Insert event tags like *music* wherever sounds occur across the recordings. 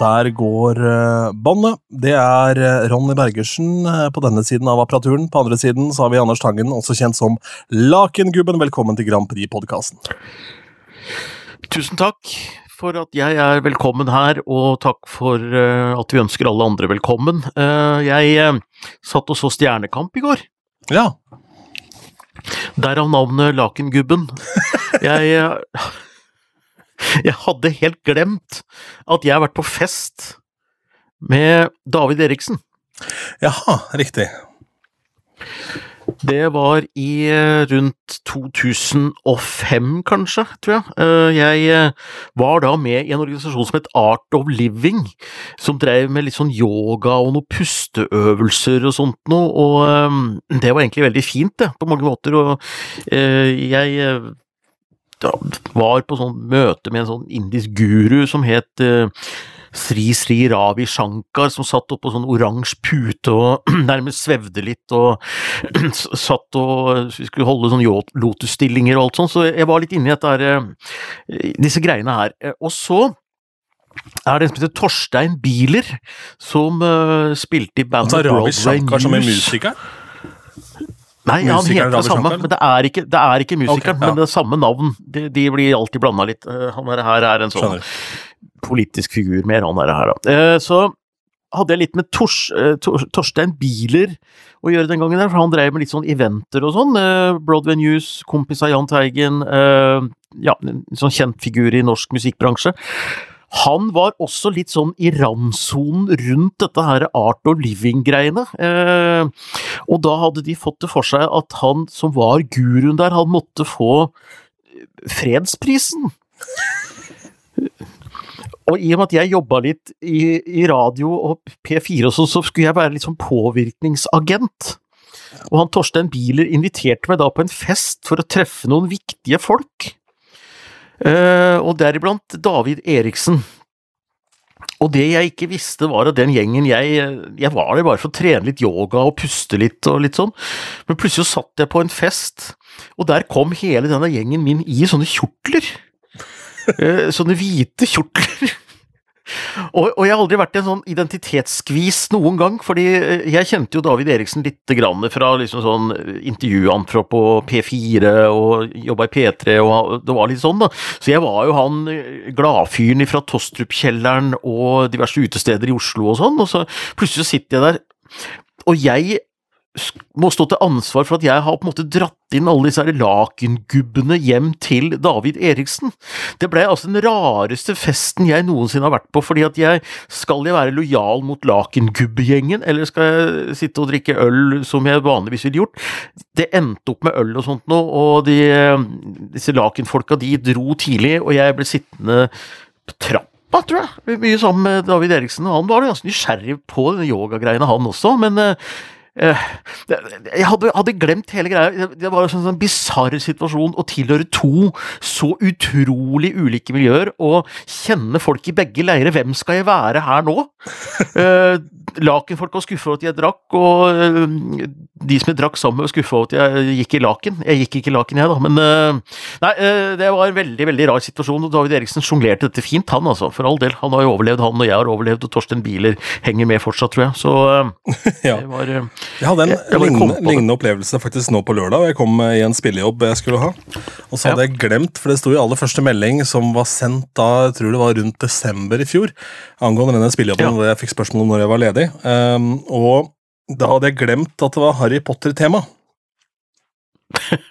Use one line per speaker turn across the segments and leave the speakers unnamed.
der går uh, båndet. Det er uh, Ronny Bergersen uh, på denne siden av apparaturen. På andre siden så har vi Anders Tangen, også kjent som Lakengubben. Velkommen til Grand Prix-podkasten.
Tusen takk for at jeg er velkommen her, og takk for at vi ønsker alle andre velkommen. jeg satt og så Stjernekamp i går.
Ja.
Derav navnet Lakengubben. *laughs* Jeg *laughs* Jeg hadde helt glemt at jeg har vært på fest med David Eriksen.
Jaha, riktig.
Det var i eh, rundt 2005, kanskje, tror jeg. Eh, jeg eh, var da med i en organisasjon som het Art of Living, som drev med litt sånn yoga og noen pusteøvelser og sånt noe, og det var egentlig veldig fint, det, på mange måter, og jeg var på sånn møte med en sånn indisk guru som het uh, Sri Sri Ravi Shankar, som satt oppå sånn oransje pute og *clears throat* nærmest svevde litt, og *clears throat* satt og vi skulle holde sånn lotusstillinger og alt sånt, så jeg var litt inne i dette eh, disse greiene her. Eh, og så er det en som heter Torstein Bieler, som spilte i bandet
altså, Ravi Shankar som er musiker?
Nei, han heter det samme, men det er ikke, det er ikke musikeren, okay, ja. men det er samme navn. De, de blir alltid blanda litt. Han han her er en sånn Skjønner. politisk figur mer, han her, da. Uh, så hadde jeg litt med Tors, uh, Torstein Bieler å gjøre den gangen der, for han drev med litt sånn eventer og sånn. Broadway News, kompis av Jahn Teigen, ja, en sånn kjent figur i norsk musikkbransje. Han var også litt sånn i randsonen rundt dette her art og living-greiene. Eh, og da hadde de fått det for seg at han som var guruen der, han måtte få fredsprisen. Og i og med at jeg jobba litt i, i, radio og P4 og sånn, så skulle jeg være litt sånn påvirkningsagent. Og han Torstein Bieler inviterte meg da på en fest for å treffe noen viktige folk. Eh, og deriblant David Eriksen. Og det jeg ikke visste, var at den gjengen jeg Jeg var der bare for å trene litt yoga og puste litt og litt sånn, men plutselig satt jeg på en fest, og der kom hele denne gjengen min i sånne kjortler. Eh, sånne hvite kjortler. *laughs* Og, og, jeg har aldri vært i en sånn identitetsskvis noen gang, fordi eh, jeg kjente jo David Eriksen litt grann fra liksom sånn intervjuantrop på P4 og jobba i P3 og det var litt sånn, da. Så jeg var jo han eh, gladfyren fra Tostrup-kjelleren og diverse utesteder i Oslo og sånn, og så plutselig sitter jeg der, og jeg må stå til ansvar for at jeg har på en måte dratt inn alle disse lakengubbene hjem til David Eriksen. Det ble altså den rareste festen jeg noensinne har vært på, fordi at jeg Skal jeg være lojal mot lakengubbegjengen, eller skal jeg sitte og drikke øl som jeg vanligvis ville gjort? Det endte opp med øl og sånt nå, og de, disse lakenfolka de dro tidlig, og jeg ble sittende på trappa tror jeg. Mye sammen med David Eriksen. Han var ganske nysgjerrig på yogagreiene, han også, men Eh, jeg hadde, hadde, glemt hele greia. Det var en sånn, sånn bisarr situasjon å tilhøre to så utrolig ulike miljøer og kjenne folk i begge leirer. Hvem skal jeg være her nå? eh, Lakenfolk var skuffa over at jeg drakk, og eh, de som jeg drakk sammen med, var skuffa over at jeg gikk i laken. Jeg gikk ikke i laken, jeg, da, men eh, Nei, det var en veldig, veldig rar situasjon, og David Eriksen sjonglerte dette fint, han altså. For all del. Han har jo overlevd, han, og jeg har overlevd, og Torsten Bieler henger med fortsatt, tror jeg. Så *laughs* ja. det var
jeg hadde en jeg, lignende, lignende, opplevelse faktisk nå på lørdag. Jeg kom i en spillejobb jeg skulle ha. Og så hadde ja. jeg glemt, for det sto i aller første melding som var sendt da jeg tror det var rundt desember i fjor, angående denne spillejobben ja. hvor jeg fikk spørsmål om når jeg var ledig. Um, og da hadde jeg glemt at det var Harry Potter-tema. *laughs*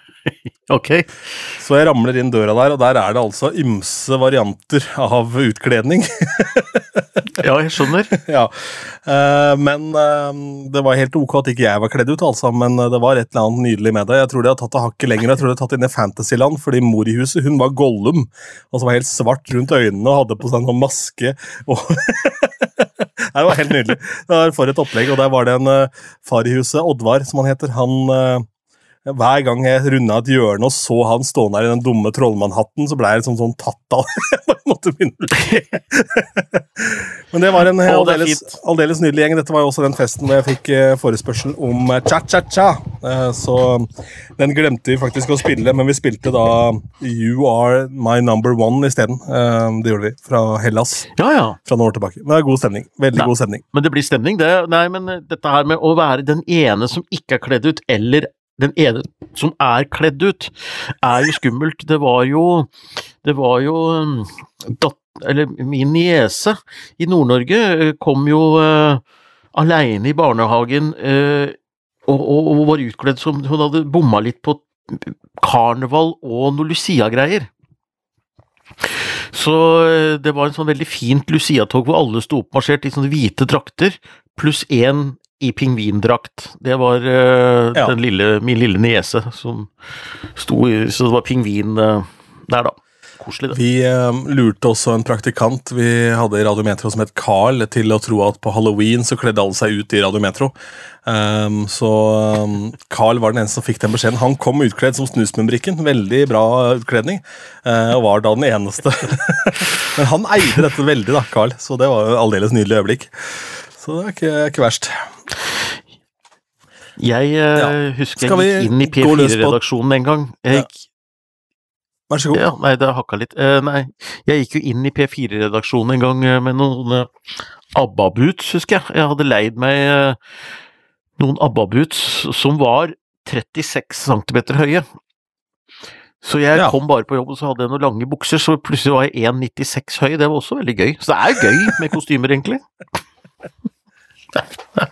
ok.
Så jeg ramler inn døra der, og der er det altså ymse varianter av utkledning. *laughs*
ja, jeg skjønner. *laughs*
ja. Uh, men uh, det var helt ok at ikke jeg var kledd ut, altså, men eh, det var et eller annet nydelig med det. Jeg tror de har tatt det hakket lenger, jeg tror de har tatt det inn i Fantasyland, fordi mor i huset hun var Gollum, og som var helt svart rundt øynene og hadde på seg en sånn maske. og *laughs* det var helt nydelig. Det var For et opplegg. Og der var det en uh, far i huset, Oddvar som han heter. Han hver gang jeg runda et hjørne og så han stående der i den dumme trollmannhatten, så ble jeg liksom sånn tatt av. *laughs* jeg måtte begynne *laughs* Men det var en aldeles, aldeles, nydelig gjeng. Dette var jo også den festen hvor jeg fikk eh, forespørsel om cha-cha-cha. Eh, så den glemte vi faktisk å spille, men vi spilte da You Are My Number One isteden. Eh, det gjorde vi. Fra Hellas.
Ja, ja.
Fra noen år tilbake. Men det er god stemning. Veldig
Nei,
god stemning.
Men det blir stemning, det. Nei, men dette her med å være den ene som ikke er kledd ut, eller den ene som er kledd ut, er jo skummelt. Det var jo Det var jo datt, Eller min niese i Nord-Norge kom jo uh, aleine i barnehagen uh, og, og, og, var utkledd som hun hadde bomma litt på karneval og noe Lucia-greier. Så det var en sånn veldig fint Lucia-tog hvor alle sto oppmarsjert i sånne hvite drakter, pluss én i pingvindrakt. Det var uh, ja. lille, min lille niese som sto i Så det var pingvin uh, der, da. Koselig, det.
Vi uh, lurte også en praktikant vi hadde i Radiometro som het Carl, til å tro at på halloween så kledde alle seg ut i Radiometro. Um, så um, Carl var den eneste som fikk den beskjeden. Han kom utkledd som Snusmumbrikken. Veldig bra utkledning. Og var da den eneste. *laughs* Men han eide dette veldig, da, Carl, så det var jo aldeles nydelig øyeblikk. Så det er ikke, ikke verst.
Jeg uh, ja. husker jeg gikk inn i P4-redaksjonen en gang. Jeg, ja.
Vær så god.
Ja, nei, det hakka litt. Uh, nei, jeg gikk jo inn i P4-redaksjonen en gang uh, med noen ABBA-boots, husker jeg. Jeg hadde leid meg noen ABBA-boots som var 36 cm høye. Så jeg ja. kom bare på jobb og så hadde jeg noen lange bukser, så plutselig var jeg 1,96 høy. Det var også veldig gøy. Så det er gøy med kostymer, egentlig. *laughs*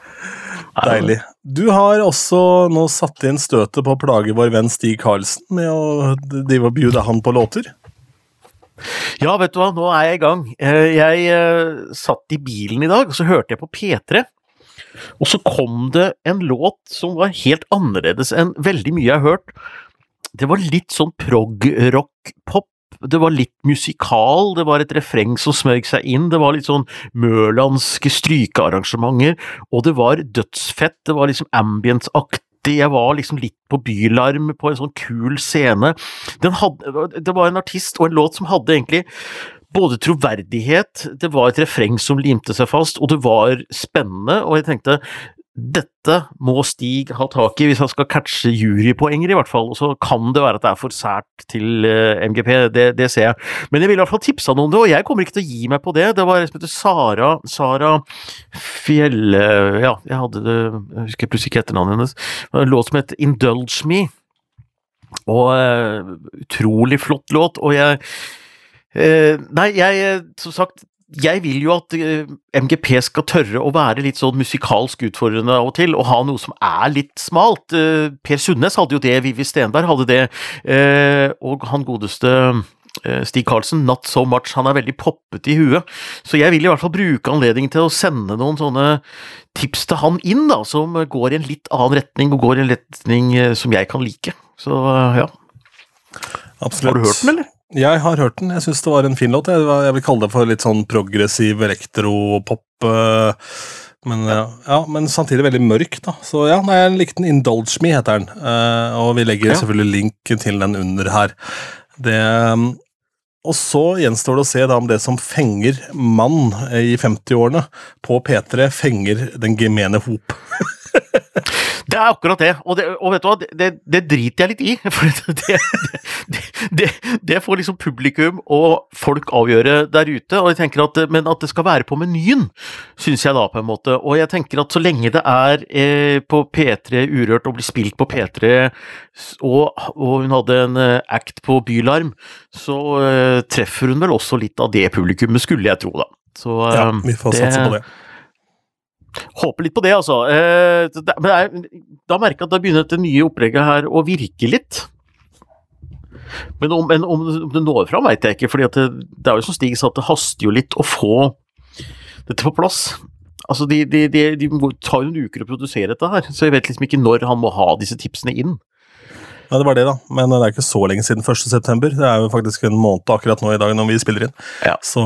Deilig. Du har også nå satt inn støtet på å plage vår venn Stig Karlsen med å drive og bjude han på låter?
Ja, vet du hva, nå er jeg i gang. Eh, jeg eh, satt i bilen i dag, og så hørte jeg på P3. Og så kom det en låt som var helt annerledes enn veldig mye jeg har hørt. Det var litt sånn prog-rock-pop det var litt musikal, det var et refreng som smøg seg inn, det var litt sånn mørlandske strykearrangementer, og det var dødsfett, det var liksom ambience-aktig, jeg var liksom litt på Bylarm på en sånn kul scene. Hadde, det var en artist og en låt som hadde egentlig både troverdighet, det var et refreng som limte seg fast, og det var spennende, og jeg tenkte dette må Stig ha tak i hvis han skal catche jurypoenger, i hvert fall. Og så kan det være at det er for sært til eh, MGP, det, det, ser jeg. Men jeg vil i hvert fall tipsa noen om det, og jeg kommer ikke til å gi meg på det. Det var en som heter Sara Sara Fjelle Ja, jeg hadde det Jeg husker plutselig ikke etternavnet hennes. En låt som het Indulge Me. Og uh, utrolig flott låt, og jeg uh, Nei, jeg Som sagt jeg vil jo at eh, MGP skal tørre å være litt sånn musikalsk utfordrende av og til, og ha noe som er litt smalt. Eh, per Sundnes hadde jo det, Vivi Stenberg hadde det, eh, og han godeste Stig Karlsen, Not So Much, han er veldig poppete i huet. Så jeg vil i hvert fall bruke anledningen til å sende noen sånne tips til han inn, da, som går i en litt annen retning, og går i en retning som jeg kan like. Så ja.
Absolutt.
Har du hørt den, eller?
Jeg har hørt den. Jeg syns det var en fin låt. Jeg vil kalle det for litt sånn progressiv elektropop. Eh, men, ja, men samtidig veldig mørk, da. Så ja, nei, jeg likte den. 'Indulge Me' heter den. Eh, og vi legger ja. selvfølgelig link til den under her. Det og så gjenstår det å se da om det som fenger mann i 50-årene på P3, fenger den gemene hop. *laughs*
Det er akkurat det, og, det, og vet du hva, det, det, driter jeg litt i. *laughs* For det, det, får liksom publikum og folk avgjøre der ute, og jeg tenker at, men at det skal være på menyen, syns jeg da, på en måte. Og jeg tenker at så lenge det er eh, på P3 Urørt og blir spilt på P3, og, og hun hadde en eh, act på Bylarm, så eh, treffer hun vel også litt av det publikummet, skulle jeg tro, da. Så,
ja, vi får satse på det.
Håper litt på det, altså. Eh, men da merker jeg at da begynner dette nye opplegget her å virke litt. Men om, om det når fram, veit jeg ikke. for det, det, er jo som Stig sa, at det haster jo litt å få dette på plass. Altså, de, de, de, de tar jo en uker å produsere dette her, så jeg vet liksom ikke når han må ha disse tipsene inn.
Ja, det var det, da. Men det er ikke så lenge siden 1.9. Det er jo faktisk en måned akkurat nå i dag når vi spiller inn.
Ja.
Så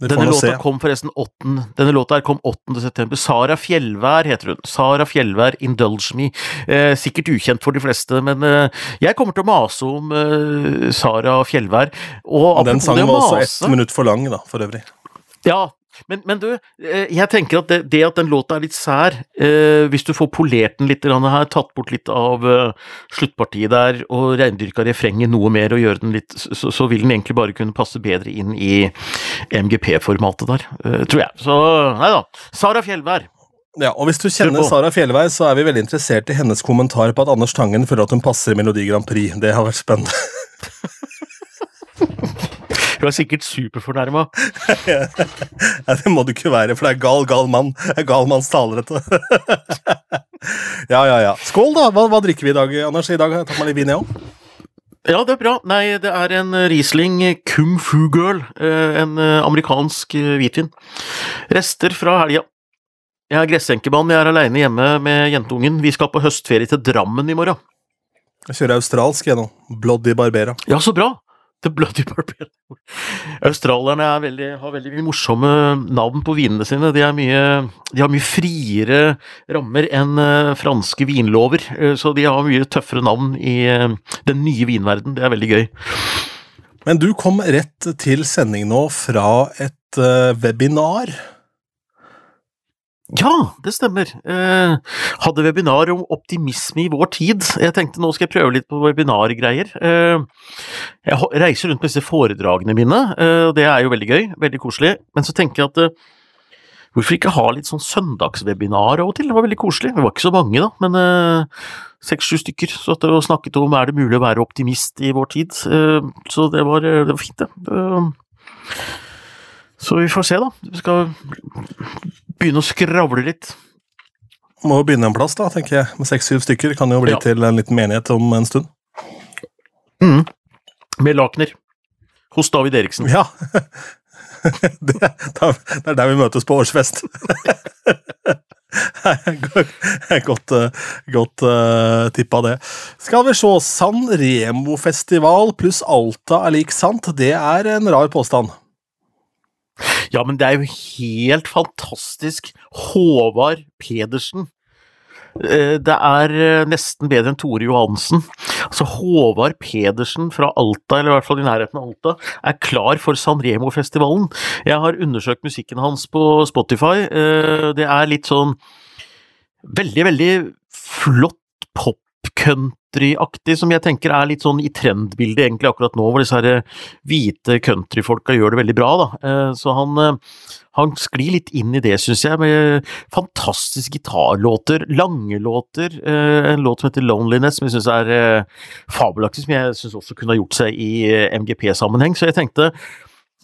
det får Denne låta se. kom forresten 8. Denne låta her kom 8.9. Sara Fjellvær heter hun. Sara Fjellvær, 'Indulge Me'. Eh, sikkert ukjent for de fleste, men eh, jeg kommer til å mase om eh, Sara Fjellvær.
Og den sangen var også ett minutt for lang, da, for øvrig.
Ja, men, men, du, eh, jeg tenker at det, det, at den låta er litt sær, eh, hvis du får polert den litt her, tatt bort litt av eh, sluttpartiet der og reindyrka refrenget noe mer og gjøre den litt, så, så, vil den egentlig bare kunne passe bedre inn i MGP-formatet der, eh, tror jeg. Så nei da. Sara Fjellvær.
Ja, og Hvis du kjenner Sara Fjellvær, så er vi veldig interessert i hennes kommentar på at Anders Tangen føler at hun passer i Melodi Grand Prix. Det har vært spennende. *laughs*
Hun er sikkert superfornærma. *laughs*
ja, det må du ikke være, for det er gal, gal mann. Det er gal manns tale, dette. *laughs* ja, ja, ja. Skål, da! Hva, hva, drikker vi i dag, Anders? I dag har jeg tatt meg litt vin, jeg òg.
Ja, det er bra. Nei, det er en Riesling Kung Fu Girl. Eh, en eh, amerikansk eh, hvitvin. Rester fra helga. Jeg er gressenkemann, jeg er aleine hjemme med jentungen. Vi skal på høstferie til Drammen i morgen.
Jeg kjører australsk, jeg nå. Bloody Barbera.
Ja, så bra! The *laughs* Bloody Barbarian. Australierne veldig, har veldig morsomme navn på vinene sine. De, mye, de har mye friere rammer enn uh, franske vinlover, uh, så de har mye tøffere navn i uh, den nye vinverden. Det er veldig gøy.
Men du kom rett til sending nå fra et webinar.
Ja, det stemmer. Eh, hadde webinar om optimisme i vår tid. Jeg tenkte nå skal jeg prøve litt på webinargreier. Eh, jeg reiser rundt med disse foredragene mine, eh, det er jo veldig gøy, veldig koselig. Men så tenker jeg at eh, hvorfor ikke ha litt sånn søndagswebinar av og til? Det var veldig koselig. Det var ikke så mange, da, men eh, seks-sju stykker. Så at det snakket om er det mulig å være optimist i vår tid. Eh, så det var, det var fint, det. Så vi får se, da. Vi skal begynne å skravle litt.
Må jo begynne en plass, da, tenker jeg. Med seks-syv stykker kan jo bli ja. til en liten menighet om en stund.
Mm. Med lakener. Hos David Eriksen.
Ja. *laughs* det, det er der vi møtes på årsfest. *laughs* godt godt uh, tippa, det. Skal vi se. San Remo-festival pluss Alta er lik sant. Det er en rar påstand.
Ja, men det er jo helt fantastisk. Håvard Pedersen. Eh, det er eh, nesten bedre enn Tore Johansen. Altså Håvard Pedersen fra Alta, eller i hvert fall i nærheten av Alta, er klar for San Remo-festivalen. Jeg har undersøkt musikken hans på Spotify. Eh, det er litt sånn veldig, veldig flott pop countryaktig, som jeg tenker er litt sånn i trendbildet egentlig akkurat nå, hvor disse her eh, hvite countryfolka gjør det veldig bra. da. Eh, så han, eh, han sklir litt inn i det, syns jeg, med fantastiske gitarlåter, lange låter. En låt som heter 'Loneliness', som jeg syns er fabelaktig, som jeg syns også kunne ha gjort seg i MGP-sammenheng. Så jeg tenkte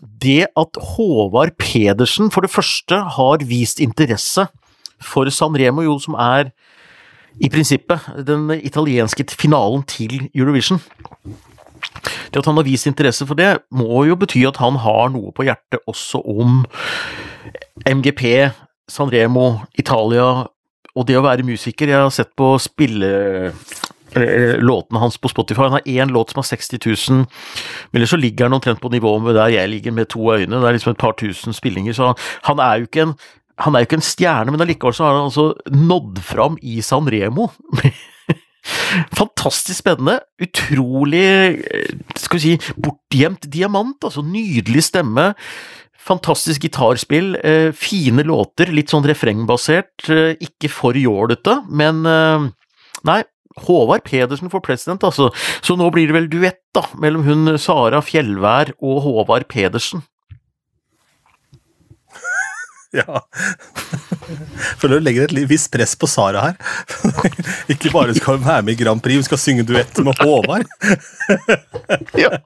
det at Håvard Pedersen for det første har vist interesse for San Remo, jo som er i prinsippet den italienske finalen til Eurovision. Det at han har vist interesse for det, må jo bety at han har noe på hjertet også om MGP, Sanremo, Italia og det å være musiker. Jeg har sett på spille eh, låtene hans på Spotify. Han har én låt som har 60 000, eller så ligger han omtrent på nivå med der jeg ligger, med to øyne. Det er liksom et par tusen spillinger, så han er jo ikke en han er jo ikke en stjerne, men allikevel så har han altså nådd fram i San Remo. *laughs* Fantastisk spennende. Utrolig skal vi si, bortgjemt diamant. altså Nydelig stemme. Fantastisk gitarspill, eh, fine låter, litt sånn refrengbasert. Eh, ikke for jålete, men eh, Nei, Håvard Pedersen for president, altså. Så nå blir det vel duett, da, mellom hun Sara Fjellvær og Håvard Pedersen. *laughs*
Ja. Føler du legger et visst press på Sara her. *laughs* Ikke bare skal hun være med i Grand Prix, hun skal synge duett med Håvard. *laughs*
Ja.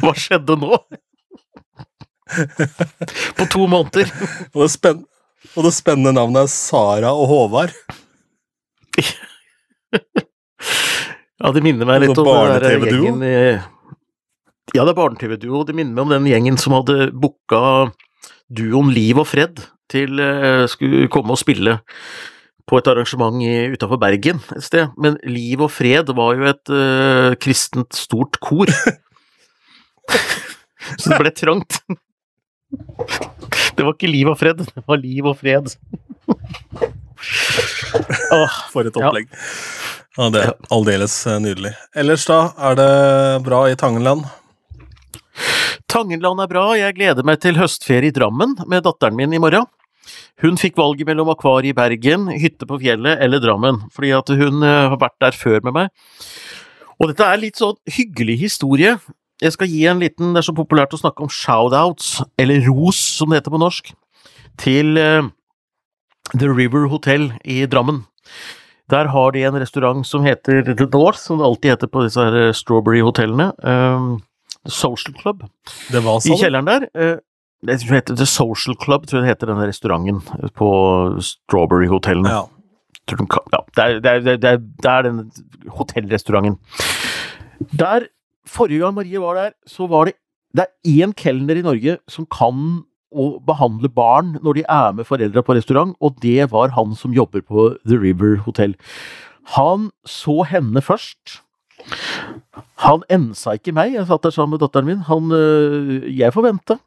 Hva skjedde nå? På to måneder.
Og det, spenn og det spennende navnet er Sara og Håvard.
Ja, det minner meg litt om den gjengen Ja, det er barne-TV-duo. Det minner meg om den gjengen som hadde booka duoen Liv og Fred til uh, skulle komme og spille på et arrangement utafor Bergen et sted. Men Liv og Fred var jo et uh, kristent stort kor. *laughs* Så det ble trangt. Det var ikke Liv og Fred, det var Liv og Fred. *laughs*
For et opplegg. Ja. Ja, det er aldeles eh, nydelig. Ellers, da, er det bra i Tangenland?
Tangenland er bra, jeg gleder meg til høstferie i Drammen med datteren min i morgen. Hun fikk valget mellom akvariet i Bergen, hytte på fjellet eller Drammen, fordi at hun eh, har vært der før med meg. Og dette er litt sånn hyggelig historie. Jeg skal gi en liten, det er så populært å snakke om shoutouts, eller ros som det heter på norsk, til uh, The River Hotel i Drammen. Der har de en restaurant som heter The North, som det alltid heter på disse her Strawberry-hotellene. Um, Social Club.
Det var?
I kjelleren der. Uh, det heter The Social Club, tror jeg det heter denne restauranten på Strawberry-hotellene. Ja. ja. Det er, det er, det er, det er den hotellrestauranten. Der, forrige gang Marie var der, så var det Det er én kelner i Norge som kan å behandle barn når de er med foreldra på restaurant, og det var han som jobber på The River Hotel. Han så henne først. Han ensa ikke meg, jeg satt der sammen med datteren min. Han, øh, jeg får vente.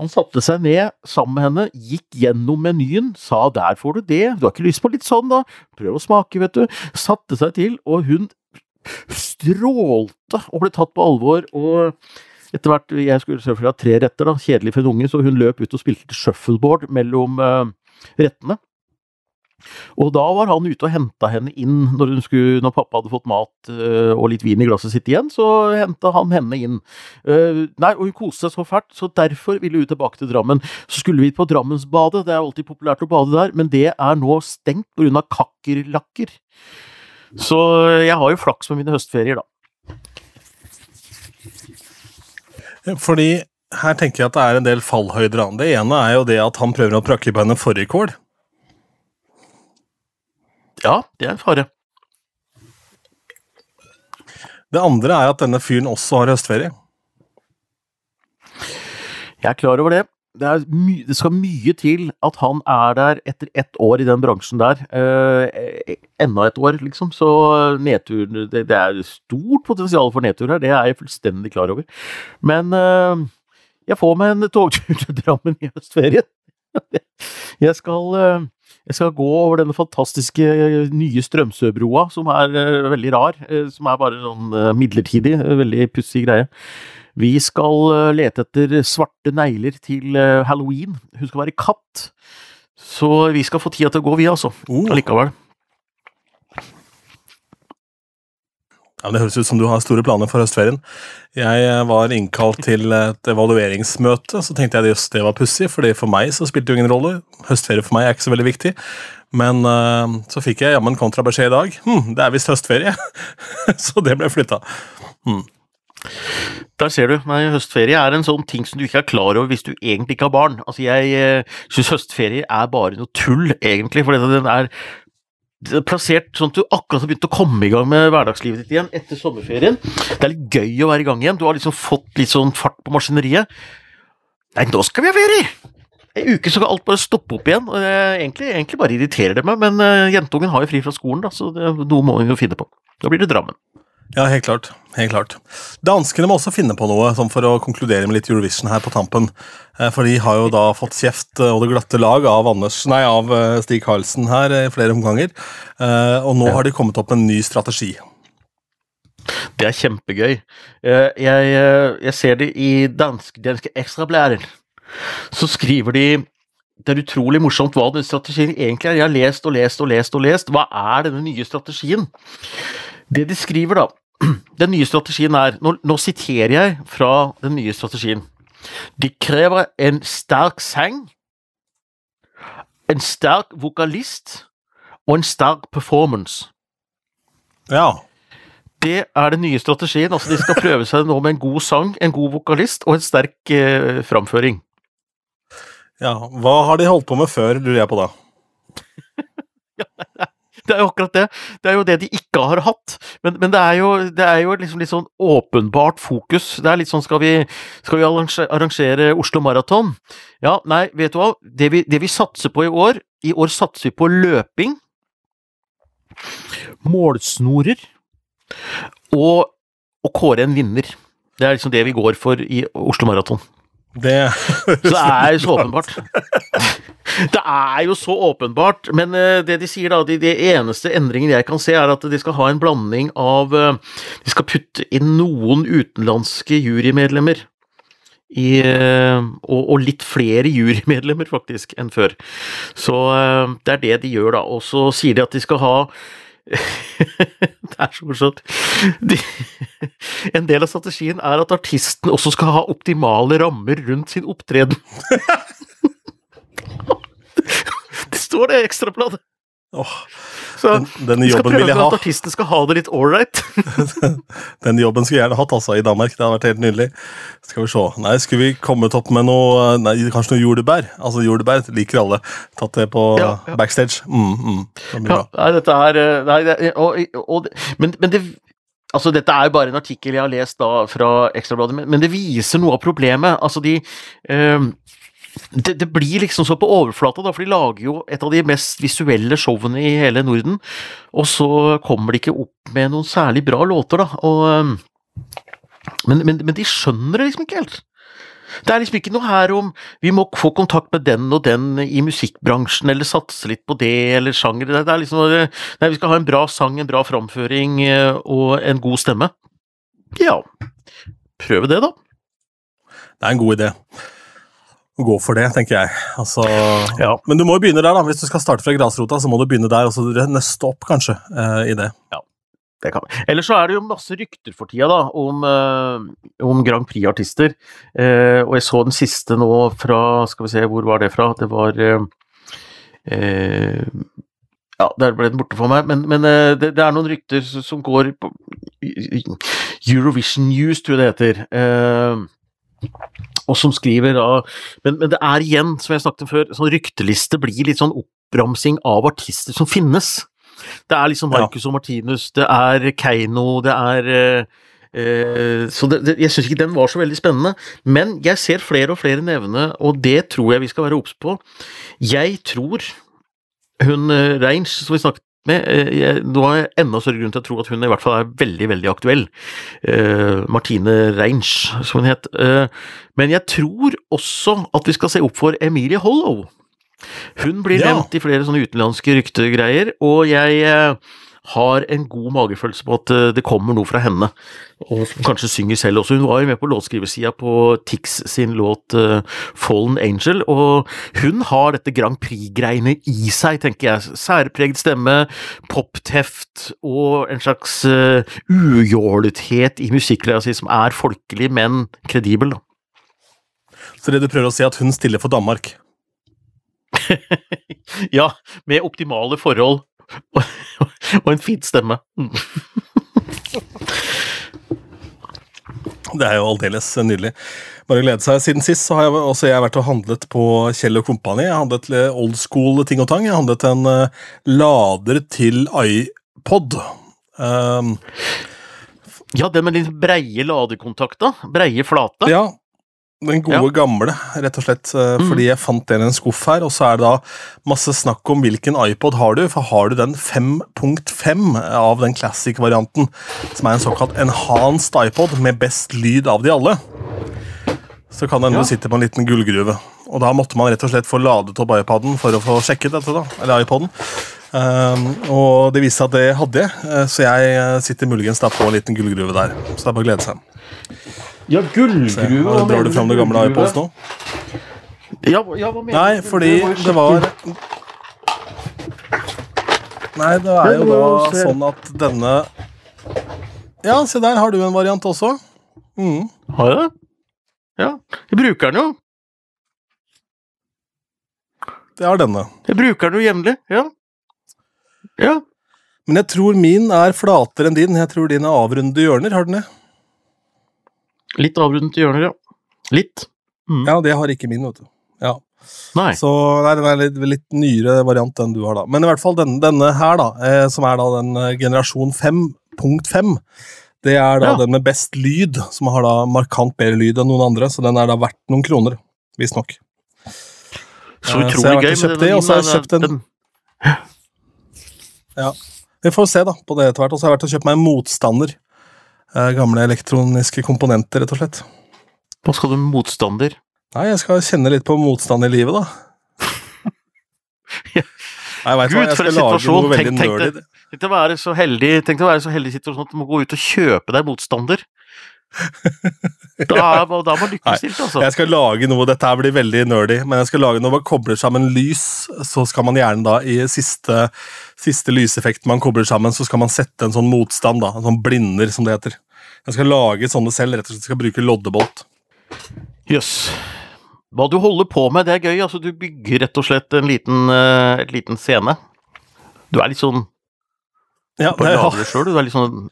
Han satte seg ned sammen med henne, gikk gjennom menyen, sa 'der får du det', du har ikke lyst på litt sånn, da? Prøv å smake, vet du. Satte seg til, og hun strålte og ble tatt på alvor. og etter hvert, Jeg skulle selvfølgelig ha tre retter, da, kjedelig for en unge, så hun løp ut og spilte shuffleboard mellom uh, rettene. Og da var han ute og henta henne inn når, skulle, når, pappa hadde fått mat uh, og litt vin i glasset sitt igjen, så henta han henne inn. Uh, nei, og hun koste seg så fælt, så derfor ville hun tilbake til Drammen. Så skulle vi på Drammensbadet, det er alltid populært å bade der, men det er nå stengt pga. kakkerlakker. Så jeg har jo flaks med mine høstferier, da.
Fordi her tenker jeg at det er en del fallhøyder. Det ene er jo det at han prøver å prakke på henne forrige kål.
Ja, det er en fare.
Det andre er at denne fyren også har høstferie.
Jeg er klar over det. Det, det, skal mye til at han er der etter ett år i den bransjen der. Eh, enda et år, liksom. Så nedtur det, det, er stort potensial for nedtur her, det er jeg fullstendig klar over. Men eh, jeg får meg en togtur til Drammen i høstferien. *laughs* Jeg skal eh, jeg skal gå over denne fantastiske eh, nye Strømsøbroa, som er uh, veldig rar. Uh, som er bare sånn uh, midlertidig. veldig pussig greie. Vi skal lete etter svarte negler til halloween. Hun skal være katt. Så vi skal få tida til å gå, vi, altså. Oh. Allikevel.
Ja, Det høres ut som du har store planer for høstferien. Jeg eh, var innkalt til et evalueringsmøte, så tenkte jeg at det var pussig, fordi for meg så spilte det jo ingen rolle. Høstferie for meg er ikke så veldig viktig. Men uh, så fikk jeg jammen kontrabeskjed i dag. Hm, det er visst høstferie. *laughs* så det ble flytta. Hm.
Der ser du. Nei, høstferie er en sånn ting som du ikke er klar over hvis du egentlig ikke har barn. Altså, Jeg uh, syns høstferie er bare noe tull, egentlig, for den er plassert sånn at du akkurat har begynt å komme i gang med hverdagslivet ditt igjen etter sommerferien. Det er litt gøy å være i gang igjen. Du har liksom fått litt sånn fart på maskineriet. Nei, nå skal vi ha ferie! En uke så kan alt bare stoppe opp igjen. og Egentlig, egentlig bare irriterer det meg, men uh, jentungen har jo fri fra skolen, da, så det, noe må hun jo finne på. Da blir det Drammen.
Ja, helt klart. helt klart. Danskene må også finne på noe sånn for å konkludere med litt Eurovision her på tampen. Eh, for de har jo da fått kjeft eh, og det glatte lag av, Anders, nei, av eh, Stig Karlsen her i flere omganger. Og nå har de kommet opp med en ny strategi.
Det er kjempegøy. Jeg, jeg ser det i dansk, danske ekstrablæren, Så skriver de det er utrolig morsomt hva den strategien egentlig er. Jeg har lest og lest og lest og lest. Hva er denne nye strategien? Det de skriver, da *clears throat* Den nye strategien er nå, nå siterer jeg fra den nye strategien. De krever en sterk sang, en sterk vokalist og en sterk performance.
Ja.
Det er den nye strategien. altså De skal prøve seg nå med en god sang, en god vokalist og en sterk eh, framføring.
Ja, Hva har de holdt på med før, lurer jeg på da? *laughs* *laughs*
ja, *laughs* det er jo akkurat det. Det er jo det de ikke har hatt. Men, men det er jo, det er jo liksom litt sånn åpenbart fokus. Det er litt sånn skal vi, skal vi arrangere Oslo Maraton? Ja, nei, vet du hva. Det vi, det vi, satser på i år I år satser vi på løping. målsnorer og å kåre en vinner. Det er liksom det vi går for i Oslo Maraton.
Det
Så det er jo så *laughs* åpenbart. *laughs* Det er jo så åpenbart, men eh, det de sier da, de, de eneste endringen jeg kan se, er at de skal ha en blanding av eh, De skal putte inn noen utenlandske jurymedlemmer. I, eh, og, og litt flere jurymedlemmer, faktisk, enn før. Så det er det de gjør, da. Og så sier de at de skal ha *laughs* det er så morsomt. De, *laughs* en del av strategien er at artisten også skal ha optimale rammer rundt sin opptreden. *laughs* står det i ekstrabladet.
Oh,
Så
den, denne
skal
jobben vil jeg
prøve
ha.
at artisten skal ha det litt ålreit. *laughs*
Den jobben skulle jeg gjerne hatt altså, i Danmark. Det hadde vært helt nydelig. Skal vi se. Nei, Skulle vi kommet opp med noe Nei, Kanskje noe jordbær? Altså Jordbær liker alle. Tatt det på
Ja, ja.
backstage. Mm, mm. Det
Ja, nei, dette her eh, nei, det, og, og, men, men det Altså, dette er jo bare en artikkel jeg har lest da fra Ekstrabladet, men, men det viser noe av problemet. Altså, de eh, det, det blir liksom så på overflata, da, for de lager jo et av de mest visuelle showene i hele Norden, og så kommer de ikke opp med noen særlig bra låter, da. Og, eh, men, men, men de skjønner det liksom ikke helt. Det er liksom ikke noe her om vi må få kontakt med den og den i musikkbransjen, eller satse litt på det, eller sjanger. Det er liksom Nei, vi skal ha en bra sang, en bra framføring eh, og en god stemme. Ja, prøve det, da.
Det er en god idé. Gå for det, tenker jeg. Altså,
Ja.
Men du må jo begynne der, da. Hvis du skal starte fra grasrota, så må du begynne der, og så nøste opp, kanskje, eh, i det.
Det kan. Ellers så er det jo masse rykter for tida da, om, eh, om Grand Prix-artister. Eh, og jeg så den siste nå fra Skal vi se, hvor var det fra? Det var eh, eh, Ja, der ble den borte for meg. Men, men eh, det, det er noen rykter som går på Eurovision News, tror jeg det heter. Eh, og som skriver da men, men det er igjen, som jeg snakket om før, sånn rykteliste blir litt sånn oppramsing av artister som finnes. Det er liksom
Ja.
Og Martinus, det er Keiino, det er eh, eh, Så det, det, jeg syns ikke den var så veldig spennende. Men jeg ser flere og flere nevne, og det tror jeg vi skal være obs på. Jeg tror hun eh, Reins, som vi snakket med, eh, jeg, nå har jeg enda større grunn til å tro at hun i hvert fall er veldig, veldig aktuell. Eh, Martine Reins, som hun het. Eh, men jeg tror også at vi skal se opp for Emilie Hollow. Hun blir
Ja.
nevnt i flere sånne utenlandske ryktegreier, og jeg eh, har en god magefølelse på at eh, det kommer noe fra henne, og som kanskje synger selv også. Hun var jo med på låtskriversida på Tix sin låt eh, Fallen Angel, og hun har dette Grand Prix-greiene i seg, tenker jeg. Særpreget stemme, popteft og en slags uh, ujålethet i musikklæra si som er folkelig, men kredibel. da.
Så det du prøver å si, er at hun stiller for Danmark. *laughs*
Ja, med optimale forhold og, og en fin stemme. Mm.
Det er jo aldeles nydelig. Bare glede seg. Siden sist så har jeg også jeg vært og handlet på Kjell Company. Jeg handlet old school ting og tang. Jeg handlet en uh, lader til iPod. Um,
Ja, den med de breie ladekontakter. Breie flate.
ja, den gode gamle, rett og slett. Fordi Fordi jeg fant den i en skuff her, og så er det da masse snakk om hvilken iPod har du. For har du den 5.5 av den classic-varianten, som er en såkalt enhanced iPod med best lyd av de alle, så kan hende
Ja.
du sitter på en liten gullgruve. Og da måtte man rett og slett få ladet opp iPoden for å få sjekket dette. da, eller iPoden. Um, og det viste seg at det hadde jeg, eh, så jeg eh, sitter muligens da på en liten gullgruve der. Så det er bare å glede seg.
Ja, gullgruve.
Her Drar du fram det gamle iPods nå?
Ja, ja, hva mener
Nei, fordi det var. Nei, det er jo da sånn at denne Ja, se der har du en variant også. Mm.
Har jeg det? Ja. Jeg bruker den jo.
Det er denne.
Jeg bruker den jo jevnlig. Ja. Ja.
Men jeg tror min er flatere enn din. Jeg tror din er avrundede hjørner. Har den det?
Litt avrundet i hjørner, ja. Litt. Mm.
Ja, det har ikke min, vet du. Ja.
Nei.
Så nei, den er litt, litt nyere variant enn du har, da. Men i hvert fall denne, denne her, da, eh, som er da den eh, generasjon 5.5, det er da
Ja.
den med best lyd, som har da markant bedre lyd enn noen andre, så den er da verdt noen kroner, visstnok.
Så utrolig
Eh, så jeg har
gøy.
kjøpt det, og så har jeg kjøpt en-
den-
Vi får se da på det etter hvert. Og så har jeg vært og kjøpt meg en motstander. Eh, gamle elektroniske komponenter, rett og slett.
Hva skal du med motstander?
Nei, jeg skal kjenne litt på motstand i livet, da. *laughs*
ja.
Nei, jeg Gud, jeg skal lage noe veldig tenk, tenk,
nerdy. Tenk å være så heldig Tenk å være så heldig situasjon at du må gå ut og kjøpe deg motstander. *laughs* Da, da må lykkes stilt, altså.
Jeg skal lage noe, dette her blir veldig nerdy, men jeg skal lage noe man kobler sammen lys. Så skal man gjerne da i siste, siste lyseffekt man kobler sammen, så skal man sette en sånn motstand, da, en sånn blinder, som det heter. Jeg skal lage sånne selv, rett og slett skal bruke loddebolt.
Jøss. Yes. Hva du holder på med, det er gøy. altså Du bygger rett og slett en liten, uh, liten scene. Du er litt sånn
ja,
det, det du er litt sånn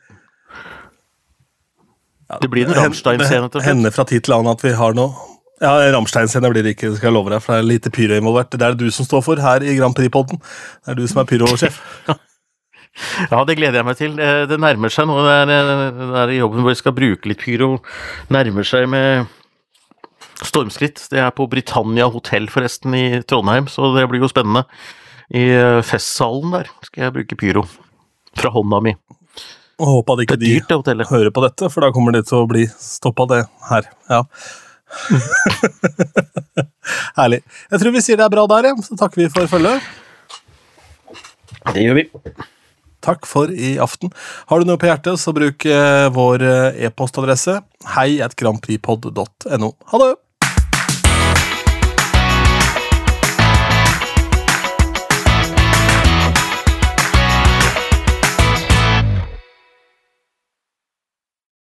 det blir en Rammstein-scene
til fra tid til annen at vi har noe Ja, Rammstein-scene blir det ikke, skal jeg love deg, for det er lite pyro involvert. Det er det du som står for her i Grand Prix-podden. Det er du som er pyrosjef. *laughs*
ja, det gleder jeg meg til. Det nærmer seg nå. Det er, det er jobben hvor jeg skal bruke litt pyro. Nærmer seg med stormskritt. Det er på Britannia hotell, forresten, i Trondheim, så det blir jo spennende. I festsalen der skal jeg bruke pyro. Fra hånda mi.
Og håper at ikke de dyrt, hører på dette, for da kommer det til å bli stoppa, det her. Ja. *laughs* Herlig. Jeg tror vi sier det er bra der, ja. så takker vi for følget.
Det gjør vi.
Takk for i aften. Har du noe på hjertet, så bruk eh, vår eh, e-postadresse hei at grandprixpod.no. Ha det!